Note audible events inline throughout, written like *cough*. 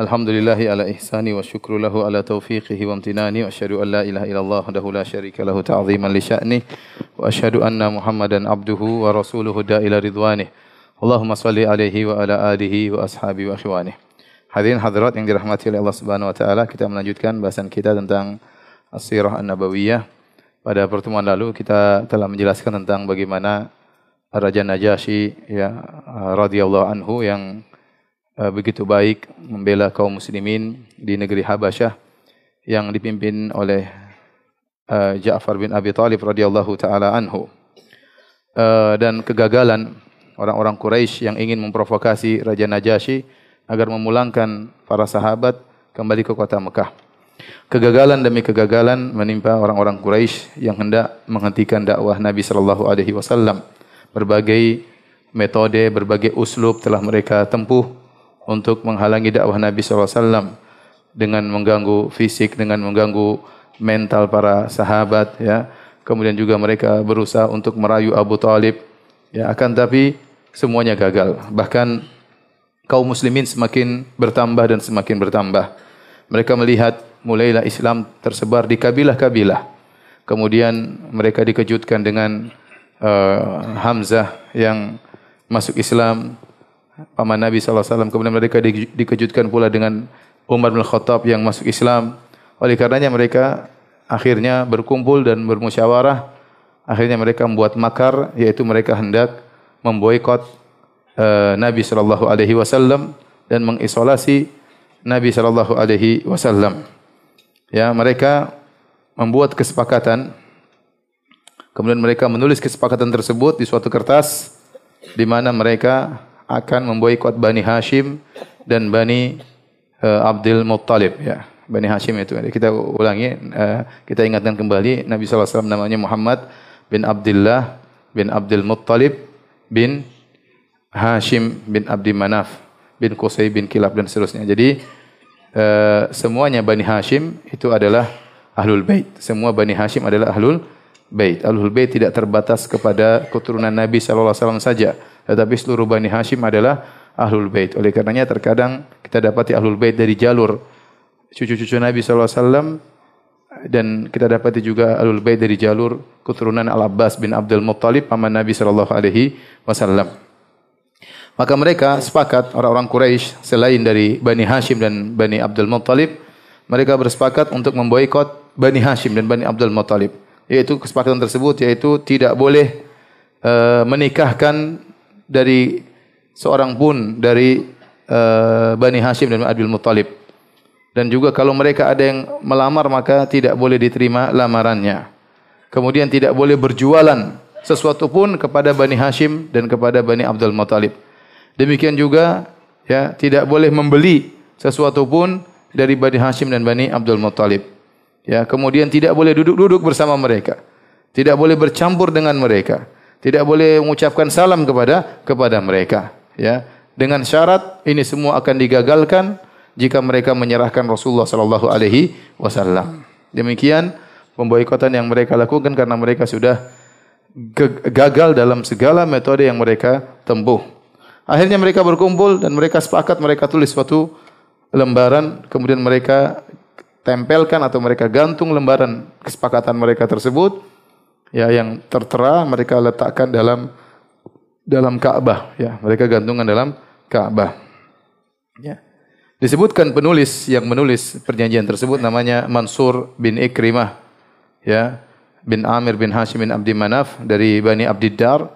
Alhamdulillahi ala ihsani wa syukru lahu ala taufiqihi wa amtinani wa asyhadu an la ilaha illallah wahdahu la syarika lahu ta'ziman li sya'ni wa asyhadu anna Muhammadan abduhu wa rasuluhu da'ila ridwanih. Allahumma salli alaihi wa ala alihi wa ashabi wa akhwanih. Hadirin hadirat yang dirahmati oleh Allah Subhanahu wa taala, kita melanjutkan bahasan kita tentang As-Sirah An-Nabawiyah. Pada pertemuan lalu kita telah menjelaskan tentang bagaimana Raja Najasyi ya radhiyallahu anhu yang begitu baik membela kaum muslimin di negeri Habasyah yang dipimpin oleh uh, Ja'far bin Abi Talib radhiyallahu taala anhu. Uh, dan kegagalan orang-orang Quraisy yang ingin memprovokasi Raja Najasyi agar memulangkan para sahabat kembali ke kota Mekah. Kegagalan demi kegagalan menimpa orang-orang Quraisy yang hendak menghentikan dakwah Nabi sallallahu alaihi wasallam. Berbagai metode, berbagai uslub telah mereka tempuh untuk menghalangi dakwah Nabi SAW dengan mengganggu fisik, dengan mengganggu mental para sahabat, ya. Kemudian juga mereka berusaha untuk merayu Abu Talib, ya. Akan tapi semuanya gagal. Bahkan kaum muslimin semakin bertambah dan semakin bertambah. Mereka melihat mulailah Islam tersebar di kabilah-kabilah. Kemudian mereka dikejutkan dengan uh, Hamzah yang masuk Islam, paman Nabi SAW. Kemudian mereka dikejutkan pula dengan Umar bin Khattab yang masuk Islam. Oleh karenanya mereka akhirnya berkumpul dan bermusyawarah. Akhirnya mereka membuat makar, yaitu mereka hendak memboikot uh, Nabi Shallallahu Alaihi Wasallam dan mengisolasi Nabi Shallallahu Alaihi Wasallam. Ya, mereka membuat kesepakatan. Kemudian mereka menulis kesepakatan tersebut di suatu kertas di mana mereka akan memboikot Bani Hashim dan Bani uh, Abdul Muttalib ya. Bani Hashim itu. Kita ulangi, uh, kita ingatkan kembali Nabi SAW namanya Muhammad bin Abdullah bin Abdul Muttalib bin Hashim bin Abdi Manaf bin Qusay bin Kilab dan seterusnya. Jadi uh, semuanya Bani Hashim itu adalah Ahlul Bait. Semua Bani Hashim adalah Ahlul Bait. Ahlul Bait tidak terbatas kepada keturunan Nabi SAW saja tetapi seluruh Bani Hashim adalah Ahlul Bait. Oleh karenanya terkadang kita dapati Ahlul Bait dari jalur cucu-cucu Nabi SAW dan kita dapati juga Ahlul Bait dari jalur keturunan Al-Abbas bin Abdul Muttalib paman Nabi sallallahu alaihi wasallam. Maka mereka sepakat orang-orang Quraisy selain dari Bani Hashim dan Bani Abdul Muttalib, mereka bersepakat untuk memboikot Bani Hashim dan Bani Abdul Muttalib. Yaitu kesepakatan tersebut yaitu tidak boleh uh, menikahkan dari seorang pun dari uh, Bani Hashim dan Abdul Muttalib. Dan juga kalau mereka ada yang melamar maka tidak boleh diterima lamarannya. Kemudian tidak boleh berjualan sesuatu pun kepada Bani Hashim dan kepada Bani Abdul Muttalib. Demikian juga ya tidak boleh membeli sesuatu pun dari Bani Hashim dan Bani Abdul Muttalib. Ya, kemudian tidak boleh duduk-duduk bersama mereka. Tidak boleh bercampur dengan mereka. Tidak boleh mengucapkan salam kepada kepada mereka, ya. Dengan syarat ini semua akan digagalkan jika mereka menyerahkan Rasulullah sallallahu alaihi wasallam. Demikian pemboikotan yang mereka lakukan karena mereka sudah gagal dalam segala metode yang mereka tempuh. Akhirnya mereka berkumpul dan mereka sepakat mereka tulis suatu lembaran kemudian mereka tempelkan atau mereka gantung lembaran kesepakatan mereka tersebut ya yang tertera mereka letakkan dalam dalam Ka'bah. Ya mereka gantungan dalam Ka'bah. Ya. Disebutkan penulis yang menulis perjanjian tersebut namanya Mansur bin Ikrimah. Ya bin Amir bin Hashim bin Abdi Manaf dari Bani Abdiddar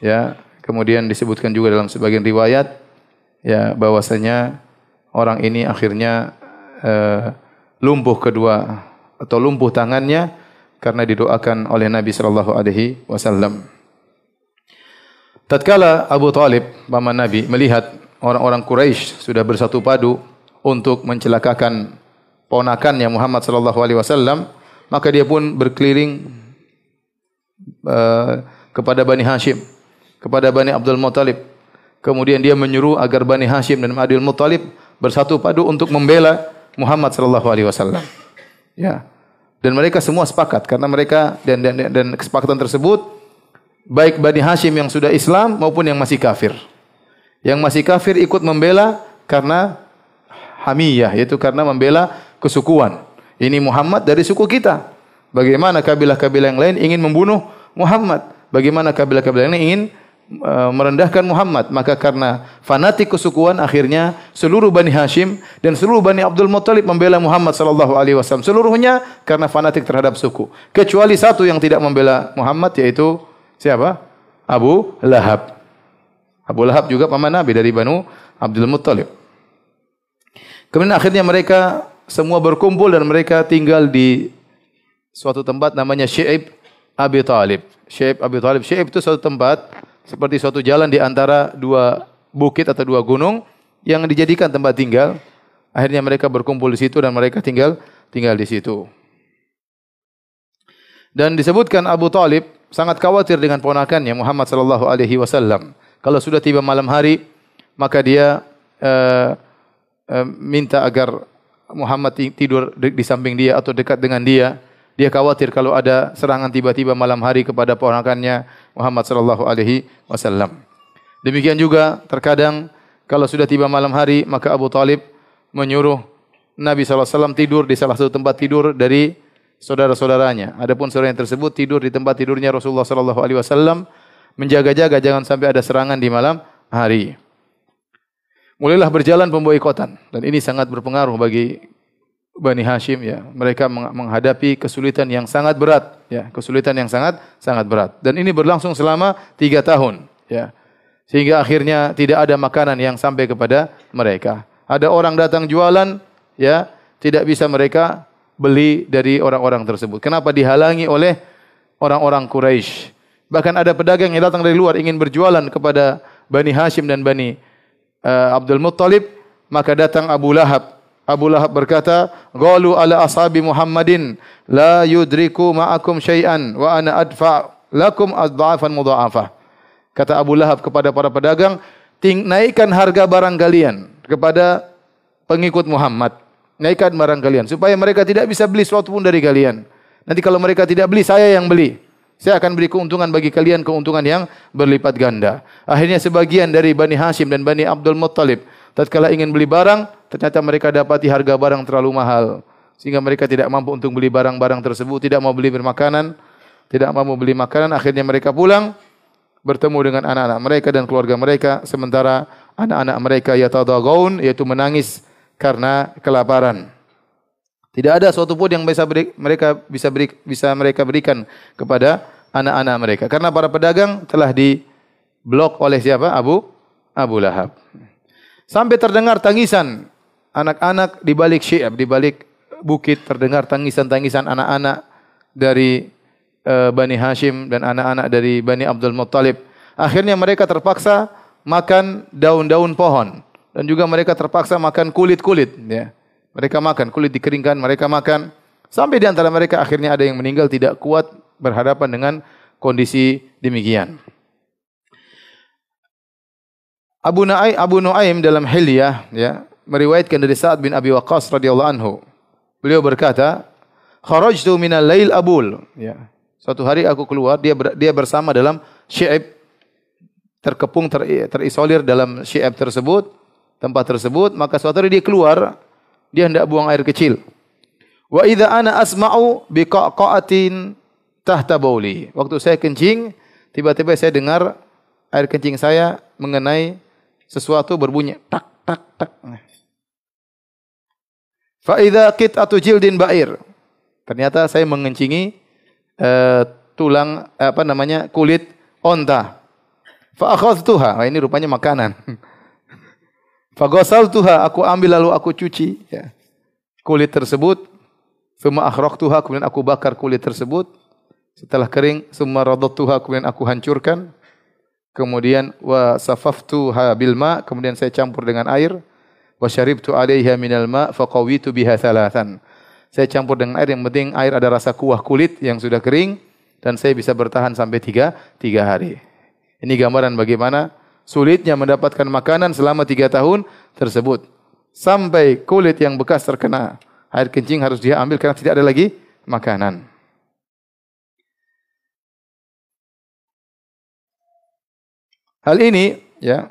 ya kemudian disebutkan juga dalam sebagian riwayat ya bahwasanya orang ini akhirnya uh, lumpuh kedua atau lumpuh tangannya karena didoakan oleh Nabi sallallahu alaihi wasallam. Tatkala Abu Talib, paman Nabi, melihat orang-orang Quraisy sudah bersatu padu untuk mencelakakan ponakannya Muhammad sallallahu alaihi wasallam, maka dia pun berkeliling uh, kepada Bani Hashim, kepada Bani Abdul Muttalib. Kemudian dia menyuruh agar Bani Hashim dan Abdul Muttalib bersatu padu untuk membela Muhammad sallallahu alaihi wasallam. Ya. Dan mereka semua sepakat karena mereka dan dan, dan kesepakatan tersebut baik Bani Hashim yang sudah Islam maupun yang masih kafir. Yang masih kafir ikut membela karena hamiyah yaitu karena membela kesukuan. Ini Muhammad dari suku kita. Bagaimana kabilah-kabilah yang lain ingin membunuh Muhammad? Bagaimana kabilah-kabilah yang lain ingin merendahkan Muhammad? Maka karena fanatik kesukuan akhirnya seluruh Bani Hashim dan seluruh Bani Abdul Muttalib membela Muhammad sallallahu alaihi wasallam. Seluruhnya karena fanatik terhadap suku. Kecuali satu yang tidak membela Muhammad yaitu siapa? Abu Lahab. Abu Lahab juga paman Nabi dari Banu Abdul Muttalib. Kemudian akhirnya mereka semua berkumpul dan mereka tinggal di suatu tempat namanya Syaib Abi Talib. Syaib Abi Talib. Syaib itu suatu tempat seperti suatu jalan di antara dua bukit atau dua gunung yang dijadikan tempat tinggal. Akhirnya mereka berkumpul di situ dan mereka tinggal tinggal di situ. Dan disebutkan Abu Talib sangat khawatir dengan ponakannya Muhammad sallallahu alaihi wasallam. Kalau sudah tiba malam hari, maka dia uh, uh, minta agar Muhammad tidur di samping dia atau dekat dengan dia dia khawatir kalau ada serangan tiba-tiba malam hari kepada ponakannya Muhammad sallallahu alaihi wasallam. Demikian juga terkadang kalau sudah tiba malam hari maka Abu Talib menyuruh Nabi SAW tidur di salah satu tempat tidur dari saudara-saudaranya. Adapun saudara yang tersebut tidur di tempat tidurnya Rasulullah sallallahu alaihi wasallam menjaga-jaga jangan sampai ada serangan di malam hari. Mulailah berjalan pemboikotan dan ini sangat berpengaruh bagi Bani Hashim ya, mereka menghadapi kesulitan yang sangat berat ya, kesulitan yang sangat sangat berat. Dan ini berlangsung selama tiga tahun ya. Sehingga akhirnya tidak ada makanan yang sampai kepada mereka. Ada orang datang jualan ya, tidak bisa mereka beli dari orang-orang tersebut. Kenapa dihalangi oleh orang-orang Quraisy? Bahkan ada pedagang yang datang dari luar ingin berjualan kepada Bani Hashim dan Bani uh, Abdul Muttalib, maka datang Abu Lahab Abu Lahab berkata, "Qalu ala ashabi Muhammadin la yudriku ma'akum syai'an wa ana adfa' lakum adha'afan mudha'afah." Kata Abu Lahab kepada para pedagang, naikkan harga barang kalian kepada pengikut Muhammad. Naikkan barang kalian supaya mereka tidak bisa beli sesuatu pun dari kalian. Nanti kalau mereka tidak beli, saya yang beli. Saya akan beri keuntungan bagi kalian keuntungan yang berlipat ganda. Akhirnya sebagian dari Bani Hashim dan Bani Abdul Muttalib tatkala ingin beli barang, ternyata mereka dapati harga barang terlalu mahal sehingga mereka tidak mampu untuk beli barang-barang tersebut, tidak mau beli bermakanan, tidak mau beli makanan, akhirnya mereka pulang bertemu dengan anak-anak mereka dan keluarga mereka sementara anak-anak mereka yatadagaun yaitu menangis karena kelaparan. Tidak ada suatu pun yang bisa beri, mereka bisa beri, bisa mereka berikan kepada anak-anak mereka karena para pedagang telah diblok oleh siapa? Abu Abu Lahab. Sampai terdengar tangisan anak-anak di balik Syi'ab, di balik bukit terdengar tangisan-tangisan anak-anak dari uh, Bani Hashim dan anak-anak dari Bani Abdul Muttalib. Akhirnya mereka terpaksa makan daun-daun pohon dan juga mereka terpaksa makan kulit-kulit ya. Mereka makan kulit dikeringkan, mereka makan sampai di antara mereka akhirnya ada yang meninggal tidak kuat berhadapan dengan kondisi demikian. Abu Nuaim, Abu Nuaim dalam Hilyah ya, meriwayatkan dari Sa'ad bin Abi Waqqas radhiyallahu anhu. Beliau berkata, "Kharajtu minal lail abul." Ya. Suatu hari aku keluar, dia ber, dia bersama dalam syi'ib terkepung ter, terisolir dalam syi'ib tersebut, tempat tersebut, maka suatu hari dia keluar, dia hendak buang air kecil. Wa idza ana asma'u biqaqatin tahta bauli. Waktu saya kencing, tiba-tiba saya dengar air kencing saya mengenai sesuatu berbunyi tak tak tak. Fa idza qit'atu jildin ba'ir. Ternyata saya mengencingi uh, tulang apa namanya kulit onta. Fa akhadhtuha. Nah, ini rupanya makanan. *laughs* Fa ghasaltuha, aku ambil lalu aku cuci ya. Kulit tersebut. Thumma akhraqtuha, kemudian aku bakar kulit tersebut. Setelah kering, summa radadtuha, kemudian aku hancurkan. Kemudian wa safaftuha bil ma, kemudian saya campur dengan air wa syaribtu 'alaiha minal ma faqawitu biha thalathan. Saya campur dengan air yang penting air ada rasa kuah kulit yang sudah kering dan saya bisa bertahan sampai tiga, tiga hari. Ini gambaran bagaimana sulitnya mendapatkan makanan selama tiga tahun tersebut. Sampai kulit yang bekas terkena air kencing harus dia ambil karena tidak ada lagi makanan. Hal ini ya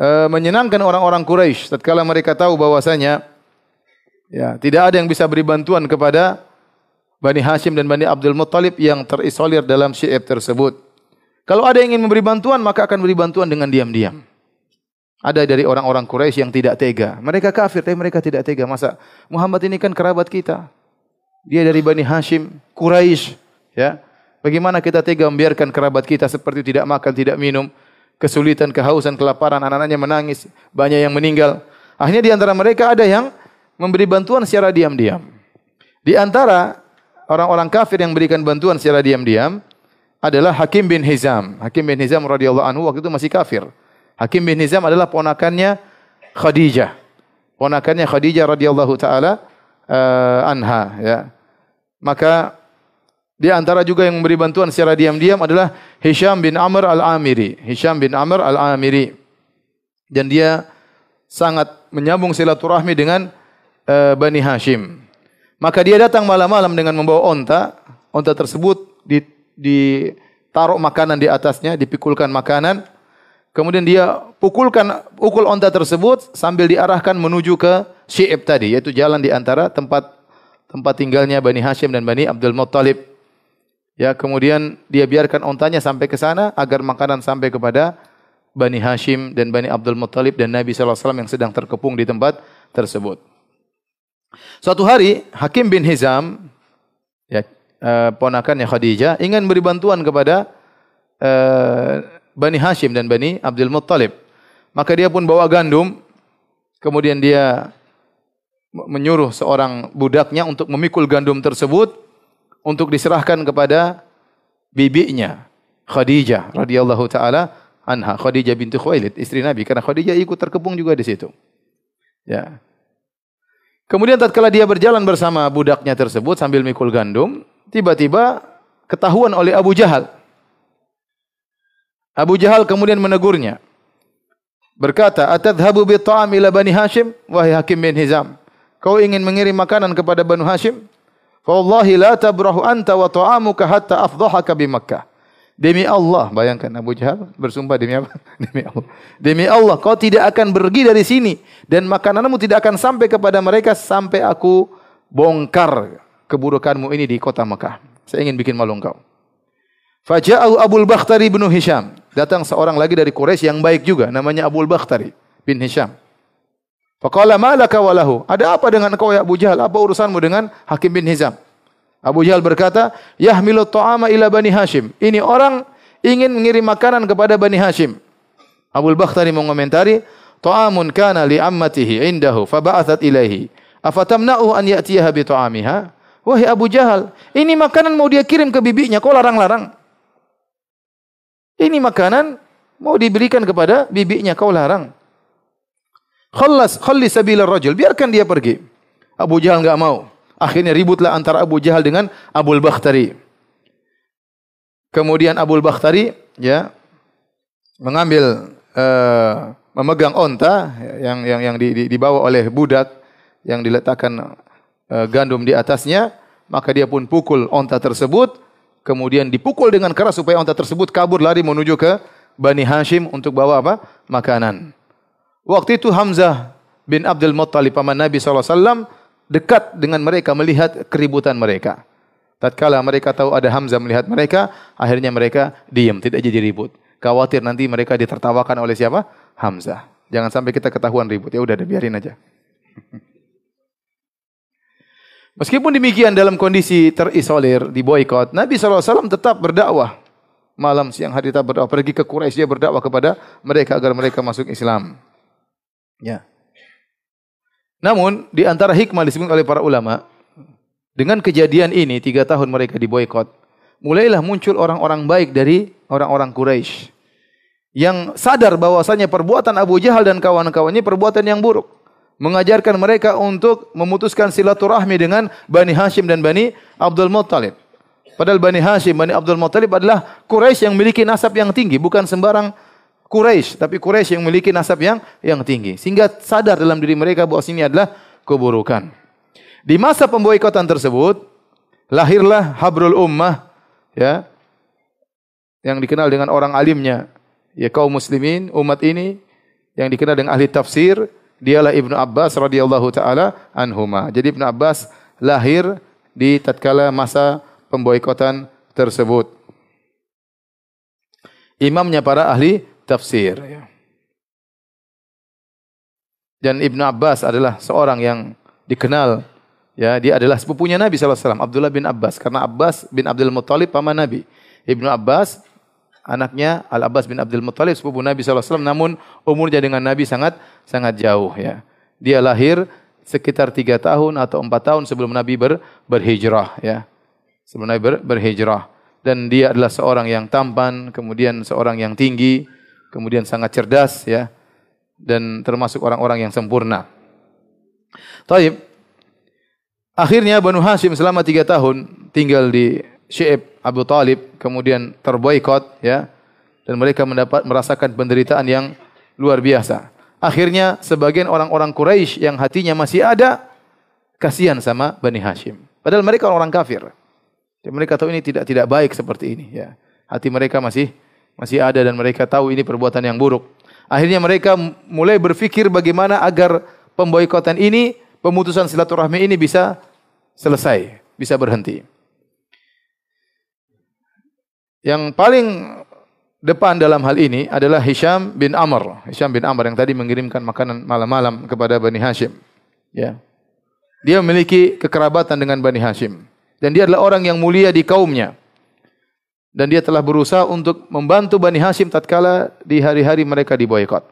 e, menyenangkan orang-orang Quraisy tatkala mereka tahu bahwasanya Ya, tidak ada yang bisa beri bantuan kepada Bani Hashim dan Bani Abdul Muttalib yang terisolir dalam syi'ib tersebut. Kalau ada yang ingin memberi bantuan, maka akan beri bantuan dengan diam-diam. Ada dari orang-orang Quraisy yang tidak tega. Mereka kafir, tapi mereka tidak tega. Masa Muhammad ini kan kerabat kita. Dia dari Bani Hashim, Quraisy, ya. Bagaimana kita tega membiarkan kerabat kita seperti tidak makan, tidak minum, kesulitan, kehausan, kelaparan, anak-anaknya menangis, banyak yang meninggal. Akhirnya di antara mereka ada yang memberi bantuan secara diam-diam. Di antara orang-orang kafir yang memberikan bantuan secara diam-diam adalah Hakim bin Hizam. Hakim bin Hizam radhiyallahu anhu waktu itu masih kafir. Hakim bin Hizam adalah ponakannya Khadijah. Ponakannya Khadijah radhiyallahu taala uh, anha ya. Maka di antara juga yang memberi bantuan secara diam-diam adalah Hisham bin Amr al-Amiri. Hisham bin Amr al-Amiri. Dan dia sangat menyambung silaturahmi dengan uh, Bani Hashim. Maka dia datang malam-malam dengan membawa onta. Onta tersebut ditaruh makanan di atasnya, dipikulkan makanan. Kemudian dia pukulkan pukul onta tersebut sambil diarahkan menuju ke Syi'ib tadi, yaitu jalan di antara tempat tempat tinggalnya Bani Hashim dan Bani Abdul Muttalib. Ya, kemudian dia biarkan ontanya sampai ke sana agar makanan sampai kepada Bani Hashim dan Bani Abdul Muttalib dan Nabi SAW yang sedang terkepung di tempat tersebut. Suatu hari Hakim bin Hizam, ya, uh, ponakannya Khadijah, ingin beri bantuan kepada uh, Bani Hashim dan Bani Abdul Muttalib. Maka dia pun bawa gandum, kemudian dia menyuruh seorang budaknya untuk memikul gandum tersebut untuk diserahkan kepada bibinya Khadijah radhiyallahu taala anha Khadijah binti Khuwailid istri Nabi karena Khadijah ikut terkepung juga di situ. Ya. Kemudian tatkala dia berjalan bersama budaknya tersebut sambil mikul gandum, tiba-tiba ketahuan oleh Abu Jahal. Abu Jahal kemudian menegurnya. Berkata, "Atadhabu bi ta'am ila Bani Hashim?" Wahai Hakim bin Hizam, kau ingin mengirim makanan kepada Bani Hashim? Wallahi la tabrahu anta wa ta'amuka hatta afdhahaka bi Makkah. Demi Allah, bayangkan Abu Jahal bersumpah demi apa? *laughs* Demi Allah. Demi Allah, kau tidak akan pergi dari sini dan makananmu tidak akan sampai kepada mereka sampai aku bongkar keburukanmu ini di kota Mekah. Saya ingin bikin malu engkau. Faja'u Abul Bakhtari bin Hisham. Datang seorang lagi dari Quraisy yang baik juga, namanya Abul Bakhtari bin Hisham. Faqala malaka walahu. Ada apa dengan kau ya Abu Jahal? Apa urusanmu dengan Hakim bin Hizam? Abu Jahal berkata, Yahmilu ta'ama ila Bani Hashim. Ini orang ingin mengirim makanan kepada Bani Hashim. Abul Bakhtari mengomentari, Ta'amun kana li ammatihi indahu faba'athat ilaihi. Afatamna'u an ya'tiyaha bi ta'amiha? Wahai Abu Jahal, ini makanan mau dia kirim ke bibinya, kau larang-larang. Ini makanan mau diberikan kepada bibinya, kau larang. Khallas, khalli sabila rajul. Biarkan dia pergi. Abu Jahal enggak mau. Akhirnya ributlah antara Abu Jahal dengan Abul Bakhtari. Kemudian Abul Bakhtari ya mengambil uh, memegang onta yang yang yang di, di, dibawa oleh budak yang diletakkan uh, gandum di atasnya, maka dia pun pukul onta tersebut kemudian dipukul dengan keras supaya unta tersebut kabur lari menuju ke Bani Hashim untuk bawa apa? Makanan. Waktu itu Hamzah bin Abdul Muttalib paman Nabi SAW dekat dengan mereka melihat keributan mereka. Tatkala mereka tahu ada Hamzah melihat mereka, akhirnya mereka diam, tidak jadi ribut. Khawatir nanti mereka ditertawakan oleh siapa? Hamzah. Jangan sampai kita ketahuan ribut. Ya udah, biarin aja. *laughs* Meskipun demikian dalam kondisi terisolir, di boykot, Nabi SAW tetap berdakwah. Malam, siang, hari tetap berdakwah. Pergi ke Quraisy dia berdakwah kepada mereka agar mereka masuk Islam. Ya. Namun, di antara hikmah disebut oleh para ulama, dengan kejadian ini, tiga tahun mereka di boykot, mulailah muncul orang-orang baik dari orang-orang Quraisy yang sadar bahwasanya perbuatan Abu Jahal dan kawan-kawannya perbuatan yang buruk mengajarkan mereka untuk memutuskan silaturahmi dengan Bani Hashim dan Bani Abdul Muttalib. Padahal Bani Hashim, Bani Abdul Muttalib adalah Quraisy yang memiliki nasab yang tinggi, bukan sembarang Quraisy, tapi Quraisy yang memiliki nasab yang yang tinggi. Sehingga sadar dalam diri mereka bahwa ini adalah keburukan. Di masa pemboikotan tersebut, lahirlah Habrul Ummah, ya, yang dikenal dengan orang alimnya, ya kaum muslimin, umat ini, yang dikenal dengan ahli tafsir, dialah Ibnu Abbas radhiyallahu taala anhuma. Jadi Ibnu Abbas lahir di tatkala masa pemboikotan tersebut. Imamnya para ahli tafsir. Dan Ibnu Abbas adalah seorang yang dikenal ya dia adalah sepupunya Nabi SAW Abdullah bin Abbas. Karena Abbas bin Abdul Muttalib paman Nabi. Ibnu Abbas anaknya Al Abbas bin Abdul Muttalib sepupu Nabi SAW namun umurnya dengan Nabi sangat sangat jauh ya. Dia lahir sekitar tiga tahun atau empat tahun sebelum Nabi ber, berhijrah ya. Sebelum Nabi ber, berhijrah. Dan dia adalah seorang yang tampan kemudian seorang yang tinggi kemudian sangat cerdas ya dan termasuk orang-orang yang sempurna. Taib. Akhirnya Banu Hashim selama tiga tahun tinggal di Syi'ib Abu Talib, kemudian terboikot, ya, dan mereka mendapat merasakan penderitaan yang luar biasa. Akhirnya sebagian orang-orang Quraisy yang hatinya masih ada kasihan sama Bani Hashim. Padahal mereka orang kafir. Dan mereka tahu ini tidak tidak baik seperti ini. Ya. Hati mereka masih masih ada dan mereka tahu ini perbuatan yang buruk. Akhirnya mereka mulai berpikir bagaimana agar pemboikotan ini, pemutusan silaturahmi ini bisa selesai, bisa berhenti. Yang paling depan dalam hal ini adalah Hisham bin Amr. Hisham bin Amr yang tadi mengirimkan makanan malam-malam kepada Bani Hashim. Ya. Dia memiliki kekerabatan dengan Bani Hashim. Dan dia adalah orang yang mulia di kaumnya dan dia telah berusaha untuk membantu Bani Hashim tatkala di hari-hari mereka diboykot.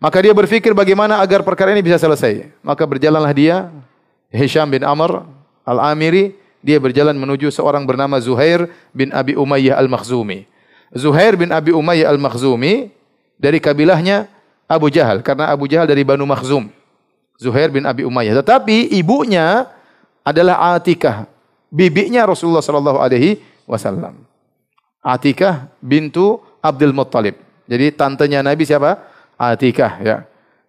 Maka dia berpikir bagaimana agar perkara ini bisa selesai. Maka berjalanlah dia Hisham bin Amr Al-Amiri, dia berjalan menuju seorang bernama Zuhair bin Abi Umayyah Al-Makhzumi. Zuhair bin Abi Umayyah Al-Makhzumi dari kabilahnya Abu Jahal karena Abu Jahal dari Banu Makhzum. Zuhair bin Abi Umayyah. Tetapi ibunya adalah Atikah, bibinya Rasulullah sallallahu alaihi wasallam. Atikah bintu Abdul Muttalib. Jadi tantenya Nabi siapa? Atikah ya.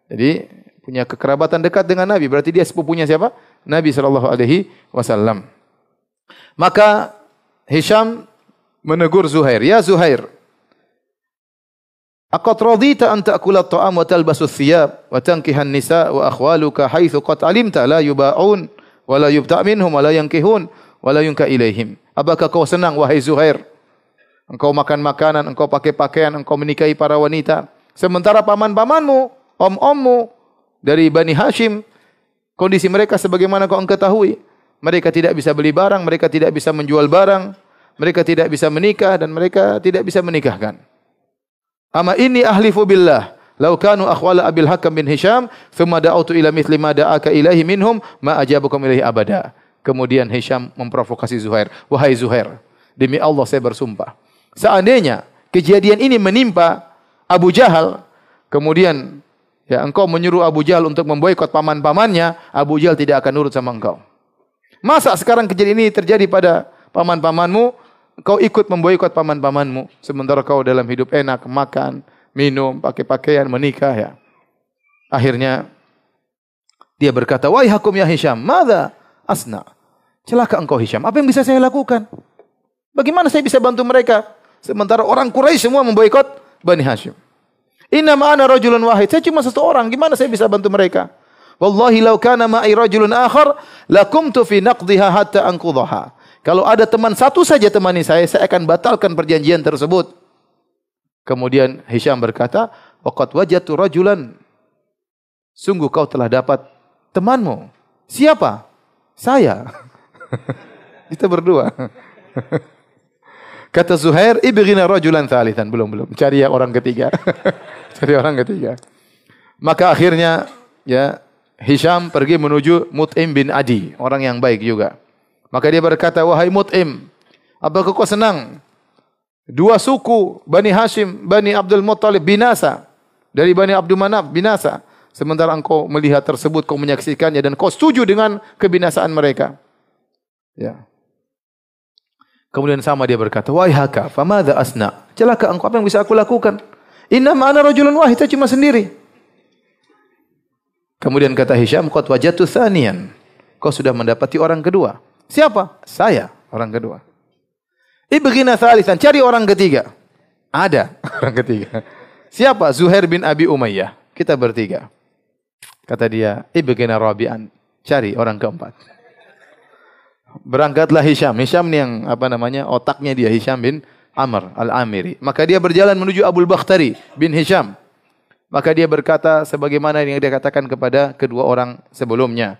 Jadi punya kekerabatan dekat dengan Nabi. Berarti dia sepupunya siapa? Nabi sallallahu alaihi wasallam. Maka Hisham menegur Zuhair, "Ya Zuhair, Aqad radita an ta'kula at-ta'am wa talbasu thiyab wa tankihan nisa wa akhwaluka haitsu qad alimta la yuba'un wa la yubta' minhum wa la yankihun wa la yunka ilaihim. Apakah kau senang wahai Zuhair Engkau makan makanan, engkau pakai pakaian, engkau menikahi para wanita. Sementara paman-pamanmu, om-ommu dari Bani Hashim, kondisi mereka sebagaimana kau ketahui. Mereka tidak bisa beli barang, mereka tidak bisa menjual barang, mereka tidak bisa menikah dan mereka tidak bisa menikahkan. Ama ini ahlifu billah. Lau kanu akhwala Abil Hakam bin Hisham, thumma da'utu ila mithli ma da'aka ilahi minhum, ma ajabukum ilahi abada. Kemudian Hisham memprovokasi Zuhair. Wahai Zuhair, demi Allah saya bersumpah. Seandainya kejadian ini menimpa Abu Jahal, kemudian ya engkau menyuruh Abu Jahal untuk memboikot paman-pamannya, Abu Jahal tidak akan nurut sama engkau. Masa sekarang kejadian ini terjadi pada paman-pamanmu, kau ikut memboikot paman-pamanmu, sementara kau dalam hidup enak, makan, minum, pakai pakaian, menikah ya. Akhirnya dia berkata, "Wahai hakum ya Hisham, mada asna?" Celaka engkau Hisham, apa yang bisa saya lakukan? Bagaimana saya bisa bantu mereka? Sementara orang Quraisy semua memboikot Bani Hashim. Inna ma'ana rajulun wahid. Saya cuma satu orang. Gimana saya bisa bantu mereka? Wallahi law kana ma'i rajulun akhar lakumtu fi naqdiha hatta anqudhaha. Kalau ada teman satu saja temani saya, saya akan batalkan perjanjian tersebut. Kemudian Hisham berkata, "Waqad wajatu rajulan." Sungguh kau telah dapat temanmu. Siapa? Saya. *laughs* Kita berdua. *laughs* Kata Zuhair, ibghina rajulan thalithan. Belum, belum. Cari yang orang ketiga. *laughs* Cari orang ketiga. Maka akhirnya ya Hisham pergi menuju Mut'im bin Adi, orang yang baik juga. Maka dia berkata, "Wahai Mut'im, apakah kau senang? Dua suku Bani Hashim, Bani Abdul Muttalib binasa dari Bani Abdul Manaf binasa. Sementara engkau melihat tersebut, kau menyaksikannya dan kau setuju dengan kebinasaan mereka." Ya. Kemudian sama dia berkata, "Wahai haka, famadza asna?" Celaka engkau, apa yang bisa aku lakukan? Inna ma'ana rajulun wahid, cuma sendiri. Kemudian kata Hisham, "Qad wajatu thaniyan." Kau sudah mendapati orang kedua. Siapa? Saya, orang kedua. Ibghina thalithan, cari orang ketiga. Ada *laughs* orang ketiga. Siapa? Zuhair bin Abi Umayyah. Kita bertiga. Kata dia, ibgina rabi'an. Cari orang keempat. Berangkatlah Hisham. Hisham ni yang apa namanya otaknya dia Hisham bin Amr al-Amiri. Maka dia berjalan menuju Abdul Bakhtari bin Hisham. Maka dia berkata sebagaimana yang dia katakan kepada kedua orang sebelumnya.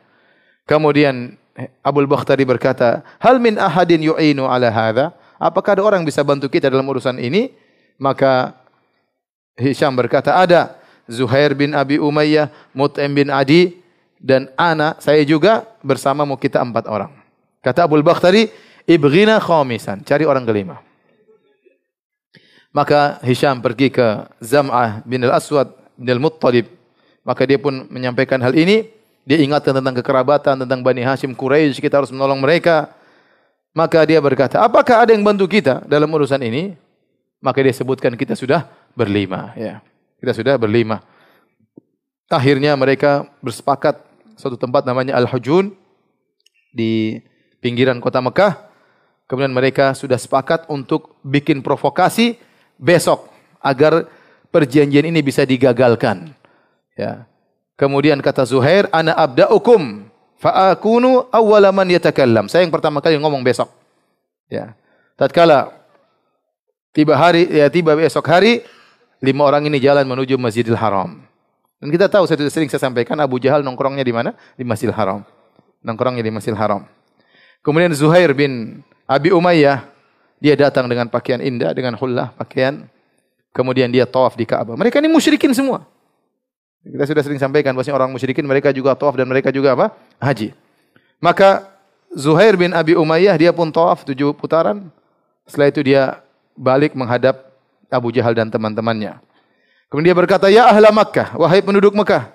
Kemudian Abdul Bakhtari berkata, "Hal min ahadin yu'inu ala hadha?" Apakah ada orang bisa bantu kita dalam urusan ini? Maka Hisham berkata, "Ada Zuhair bin Abi Umayyah, Mut'im bin Adi dan ana saya juga bersama mau kita empat orang." Kata Abdul Bakhtari, "Ibghina khamisan." Cari orang kelima. Maka Hisham pergi ke Zam'ah bin Al-Aswad bin Al-Muttalib. Maka dia pun menyampaikan hal ini. Dia ingatkan tentang kekerabatan, tentang Bani Hashim Quraisy, kita harus menolong mereka. Maka dia berkata, apakah ada yang bantu kita dalam urusan ini? Maka dia sebutkan kita sudah berlima. Ya. Kita sudah berlima. Akhirnya mereka bersepakat suatu tempat namanya Al-Hujun di pinggiran kota Mekah. Kemudian mereka sudah sepakat untuk bikin provokasi besok agar perjanjian ini bisa digagalkan. Ya. Kemudian kata Zuhair, ana abda'ukum fa'akunu awwala man yatakallam. Saya yang pertama kali ngomong besok. Ya. Tatkala tiba hari ya tiba besok hari lima orang ini jalan menuju Masjidil Haram. Dan kita tahu saya sudah sering saya sampaikan Abu Jahal nongkrongnya di mana? Di Masjidil Haram. Nongkrongnya di Masjidil Haram. Kemudian Zuhair bin Abi Umayyah dia datang dengan pakaian indah, dengan hullah, pakaian. Kemudian dia tawaf di Ka'bah. Mereka ini musyrikin semua. Kita sudah sering sampaikan bahwasanya orang musyrikin mereka juga tawaf dan mereka juga apa? Haji. Maka Zuhair bin Abi Umayyah dia pun tawaf tujuh putaran. Setelah itu dia balik menghadap Abu Jahal dan teman-temannya. Kemudian dia berkata, "Ya ahla Makkah, wahai penduduk Makkah,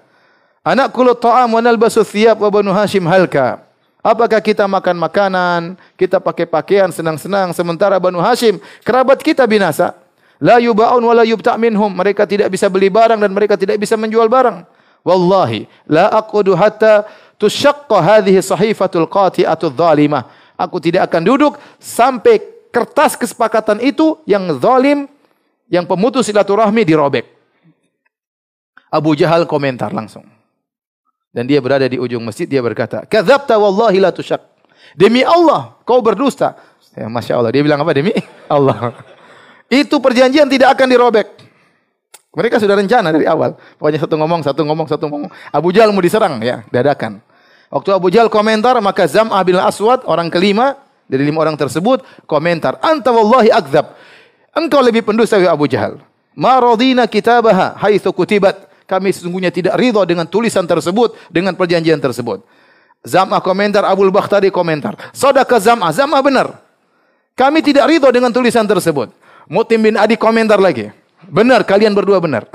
anak kulut ta'am wa nalbasu thiyab wa banu Hashim halka." Apakah kita makan makanan, kita pakai pakaian senang-senang sementara Banu Hashim kerabat kita binasa? La yuba'un wa la yubta' minhum. Mereka tidak bisa beli barang dan mereka tidak bisa menjual barang. Wallahi la aqudu hatta tusyaqqa hadhihi sahifatul qati'atul zalimah. Aku tidak akan duduk sampai kertas kesepakatan itu yang zalim, yang pemutus silaturahmi dirobek. Abu Jahal komentar langsung dan dia berada di ujung masjid dia berkata, "Kadzabta wallahi la tusyak." Demi Allah, kau berdusta. Ya, Masya Allah. Dia bilang apa? Demi *laughs* Allah. Itu perjanjian tidak akan dirobek. Mereka sudah rencana dari awal. Pokoknya satu ngomong, satu ngomong, satu ngomong. Abu Jahal mau diserang, ya, dadakan. Waktu Abu Jahal komentar, maka Zam'ah bin Aswad, orang kelima, dari lima orang tersebut, komentar, Anta wallahi akzab. Engkau lebih pendusta Abu Jahal. Ma radina kitabaha haitsu kutibat kami sesungguhnya tidak ridho dengan tulisan tersebut, dengan perjanjian tersebut. Zam'ah komentar, Abu Bakhtari komentar. Sodaka Zam'ah, Zam'ah benar. Kami tidak ridho dengan tulisan tersebut. Mutim bin Adi komentar lagi. Benar, kalian berdua benar.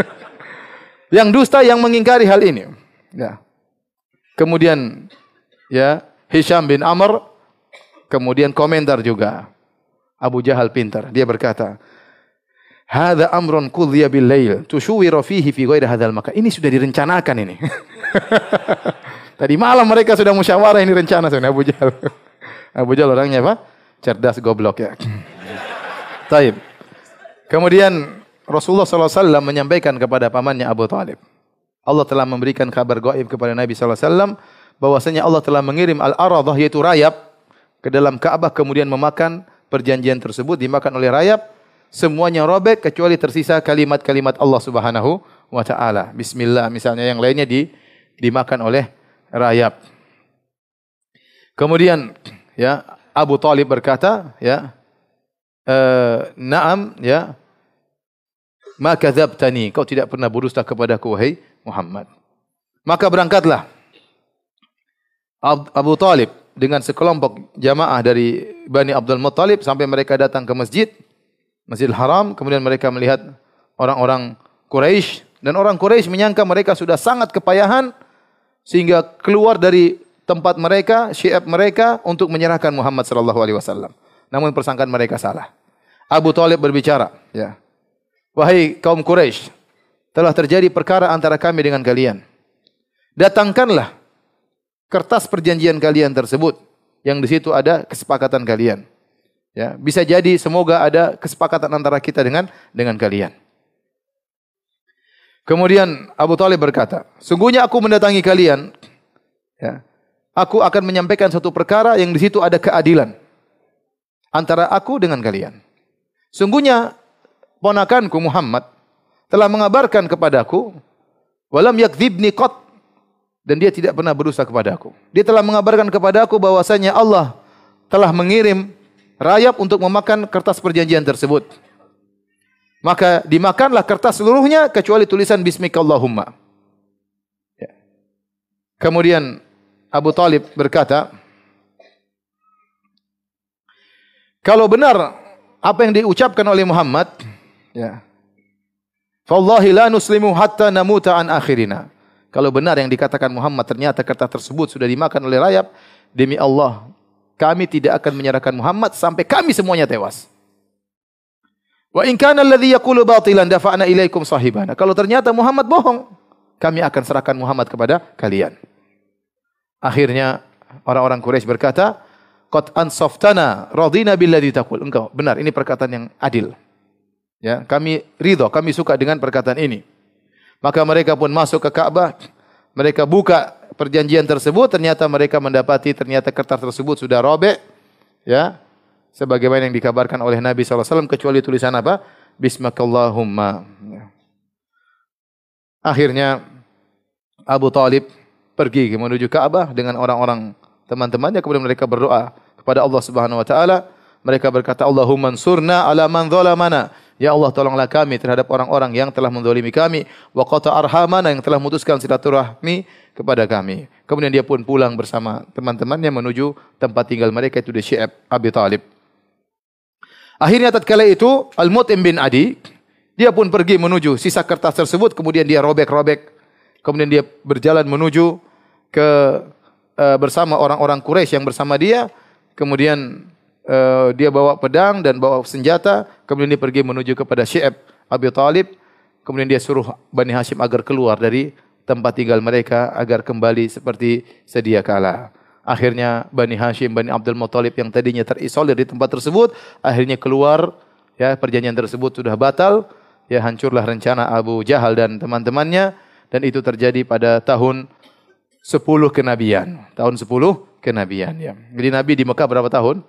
*laughs* yang dusta yang mengingkari hal ini. Ya. Kemudian ya Hisham bin Amr kemudian komentar juga. Abu Jahal pintar. Dia berkata, Hada amrun qudhiya bil lail tushuwira fihi fi ghairi hadzal makan. Ini sudah direncanakan ini. *laughs* Tadi malam mereka sudah musyawarah ini rencana sebenarnya Abu Jahal. *laughs* Abu Jahal orangnya apa? Cerdas goblok ya. *laughs* Taib. Kemudian Rasulullah SAW menyampaikan kepada pamannya Abu Talib. Allah telah memberikan kabar gaib kepada Nabi SAW bahwasanya Allah telah mengirim al-aradah yaitu rayap ke dalam Ka'bah kemudian memakan perjanjian tersebut dimakan oleh rayap semuanya robek kecuali tersisa kalimat-kalimat Allah Subhanahu wa taala. Bismillah misalnya yang lainnya di dimakan oleh rayap. Kemudian ya Abu Talib berkata ya e, na'am ya ma kadzabtani kau tidak pernah berdusta kepadaku wahai Muhammad. Maka berangkatlah Abu Talib dengan sekelompok jamaah dari Bani Abdul Muttalib sampai mereka datang ke masjid Masjidil Haram, kemudian mereka melihat orang-orang Quraisy dan orang Quraisy menyangka mereka sudah sangat kepayahan sehingga keluar dari tempat mereka, syiab mereka untuk menyerahkan Muhammad sallallahu alaihi wasallam. Namun persangkaan mereka salah. Abu Talib berbicara, ya. Wahai kaum Quraisy, telah terjadi perkara antara kami dengan kalian. Datangkanlah kertas perjanjian kalian tersebut yang di situ ada kesepakatan kalian. Ya, bisa jadi semoga ada kesepakatan antara kita dengan dengan kalian. Kemudian Abu Talib berkata, sungguhnya aku mendatangi kalian, ya, aku akan menyampaikan satu perkara yang di situ ada keadilan antara aku dengan kalian. Sungguhnya ponakanku Muhammad telah mengabarkan kepadaku, walam yakdzibni qat dan dia tidak pernah berusaha kepadaku. Dia telah mengabarkan kepadaku bahwasanya Allah telah mengirim rayap untuk memakan kertas perjanjian tersebut. Maka dimakanlah kertas seluruhnya kecuali tulisan Bismillahumma. Ya. Kemudian Abu Talib berkata, kalau benar apa yang diucapkan oleh Muhammad, ya, Fallahi la nuslimu hatta namuta an akhirina. Kalau benar yang dikatakan Muhammad ternyata kertas tersebut sudah dimakan oleh rayap, demi Allah, kami tidak akan menyerahkan Muhammad sampai kami semuanya tewas. Wa in kana alladhi yaqulu batilan dafa'na ilaikum sahibana. Kalau ternyata Muhammad bohong, kami akan serahkan Muhammad kepada kalian. Akhirnya orang-orang Quraisy berkata, "Qad ansaftana radina billadhi taqul." Engkau benar, ini perkataan yang adil. Ya, kami ridho, kami suka dengan perkataan ini. Maka mereka pun masuk ke Ka'bah, mereka buka perjanjian tersebut, ternyata mereka mendapati ternyata kertas tersebut sudah robek, ya, sebagaimana yang dikabarkan oleh Nabi SAW kecuali tulisan apa? Bismillahumma. Akhirnya Abu Talib pergi menuju Ka'bah dengan orang-orang teman-temannya kemudian mereka berdoa kepada Allah Subhanahu wa taala. Mereka berkata, Allahumma ansurna ala man zalamana. Ya Allah tolonglah kami terhadap orang-orang yang telah menzalimi kami wa qata arhamana yang telah memutuskan silaturahmi kepada kami. Kemudian dia pun pulang bersama teman-temannya menuju tempat tinggal mereka itu di Syi'ab Abi Talib. Akhirnya tatkala itu Al-Mut'im bin Adi dia pun pergi menuju sisa kertas tersebut kemudian dia robek-robek kemudian dia berjalan menuju ke uh, bersama orang-orang Quraisy yang bersama dia kemudian uh, dia bawa pedang dan bawa senjata kemudian dia pergi menuju kepada Syi'ab Abi Talib kemudian dia suruh Bani Hashim agar keluar dari tempat tinggal mereka agar kembali seperti sedia kala. Akhirnya Bani Hashim, Bani Abdul Muttalib yang tadinya terisolir di tempat tersebut, akhirnya keluar, ya perjanjian tersebut sudah batal, ya hancurlah rencana Abu Jahal dan teman-temannya, dan itu terjadi pada tahun 10 kenabian. Tahun 10 kenabian. Ya. Jadi Nabi di Mekah berapa tahun?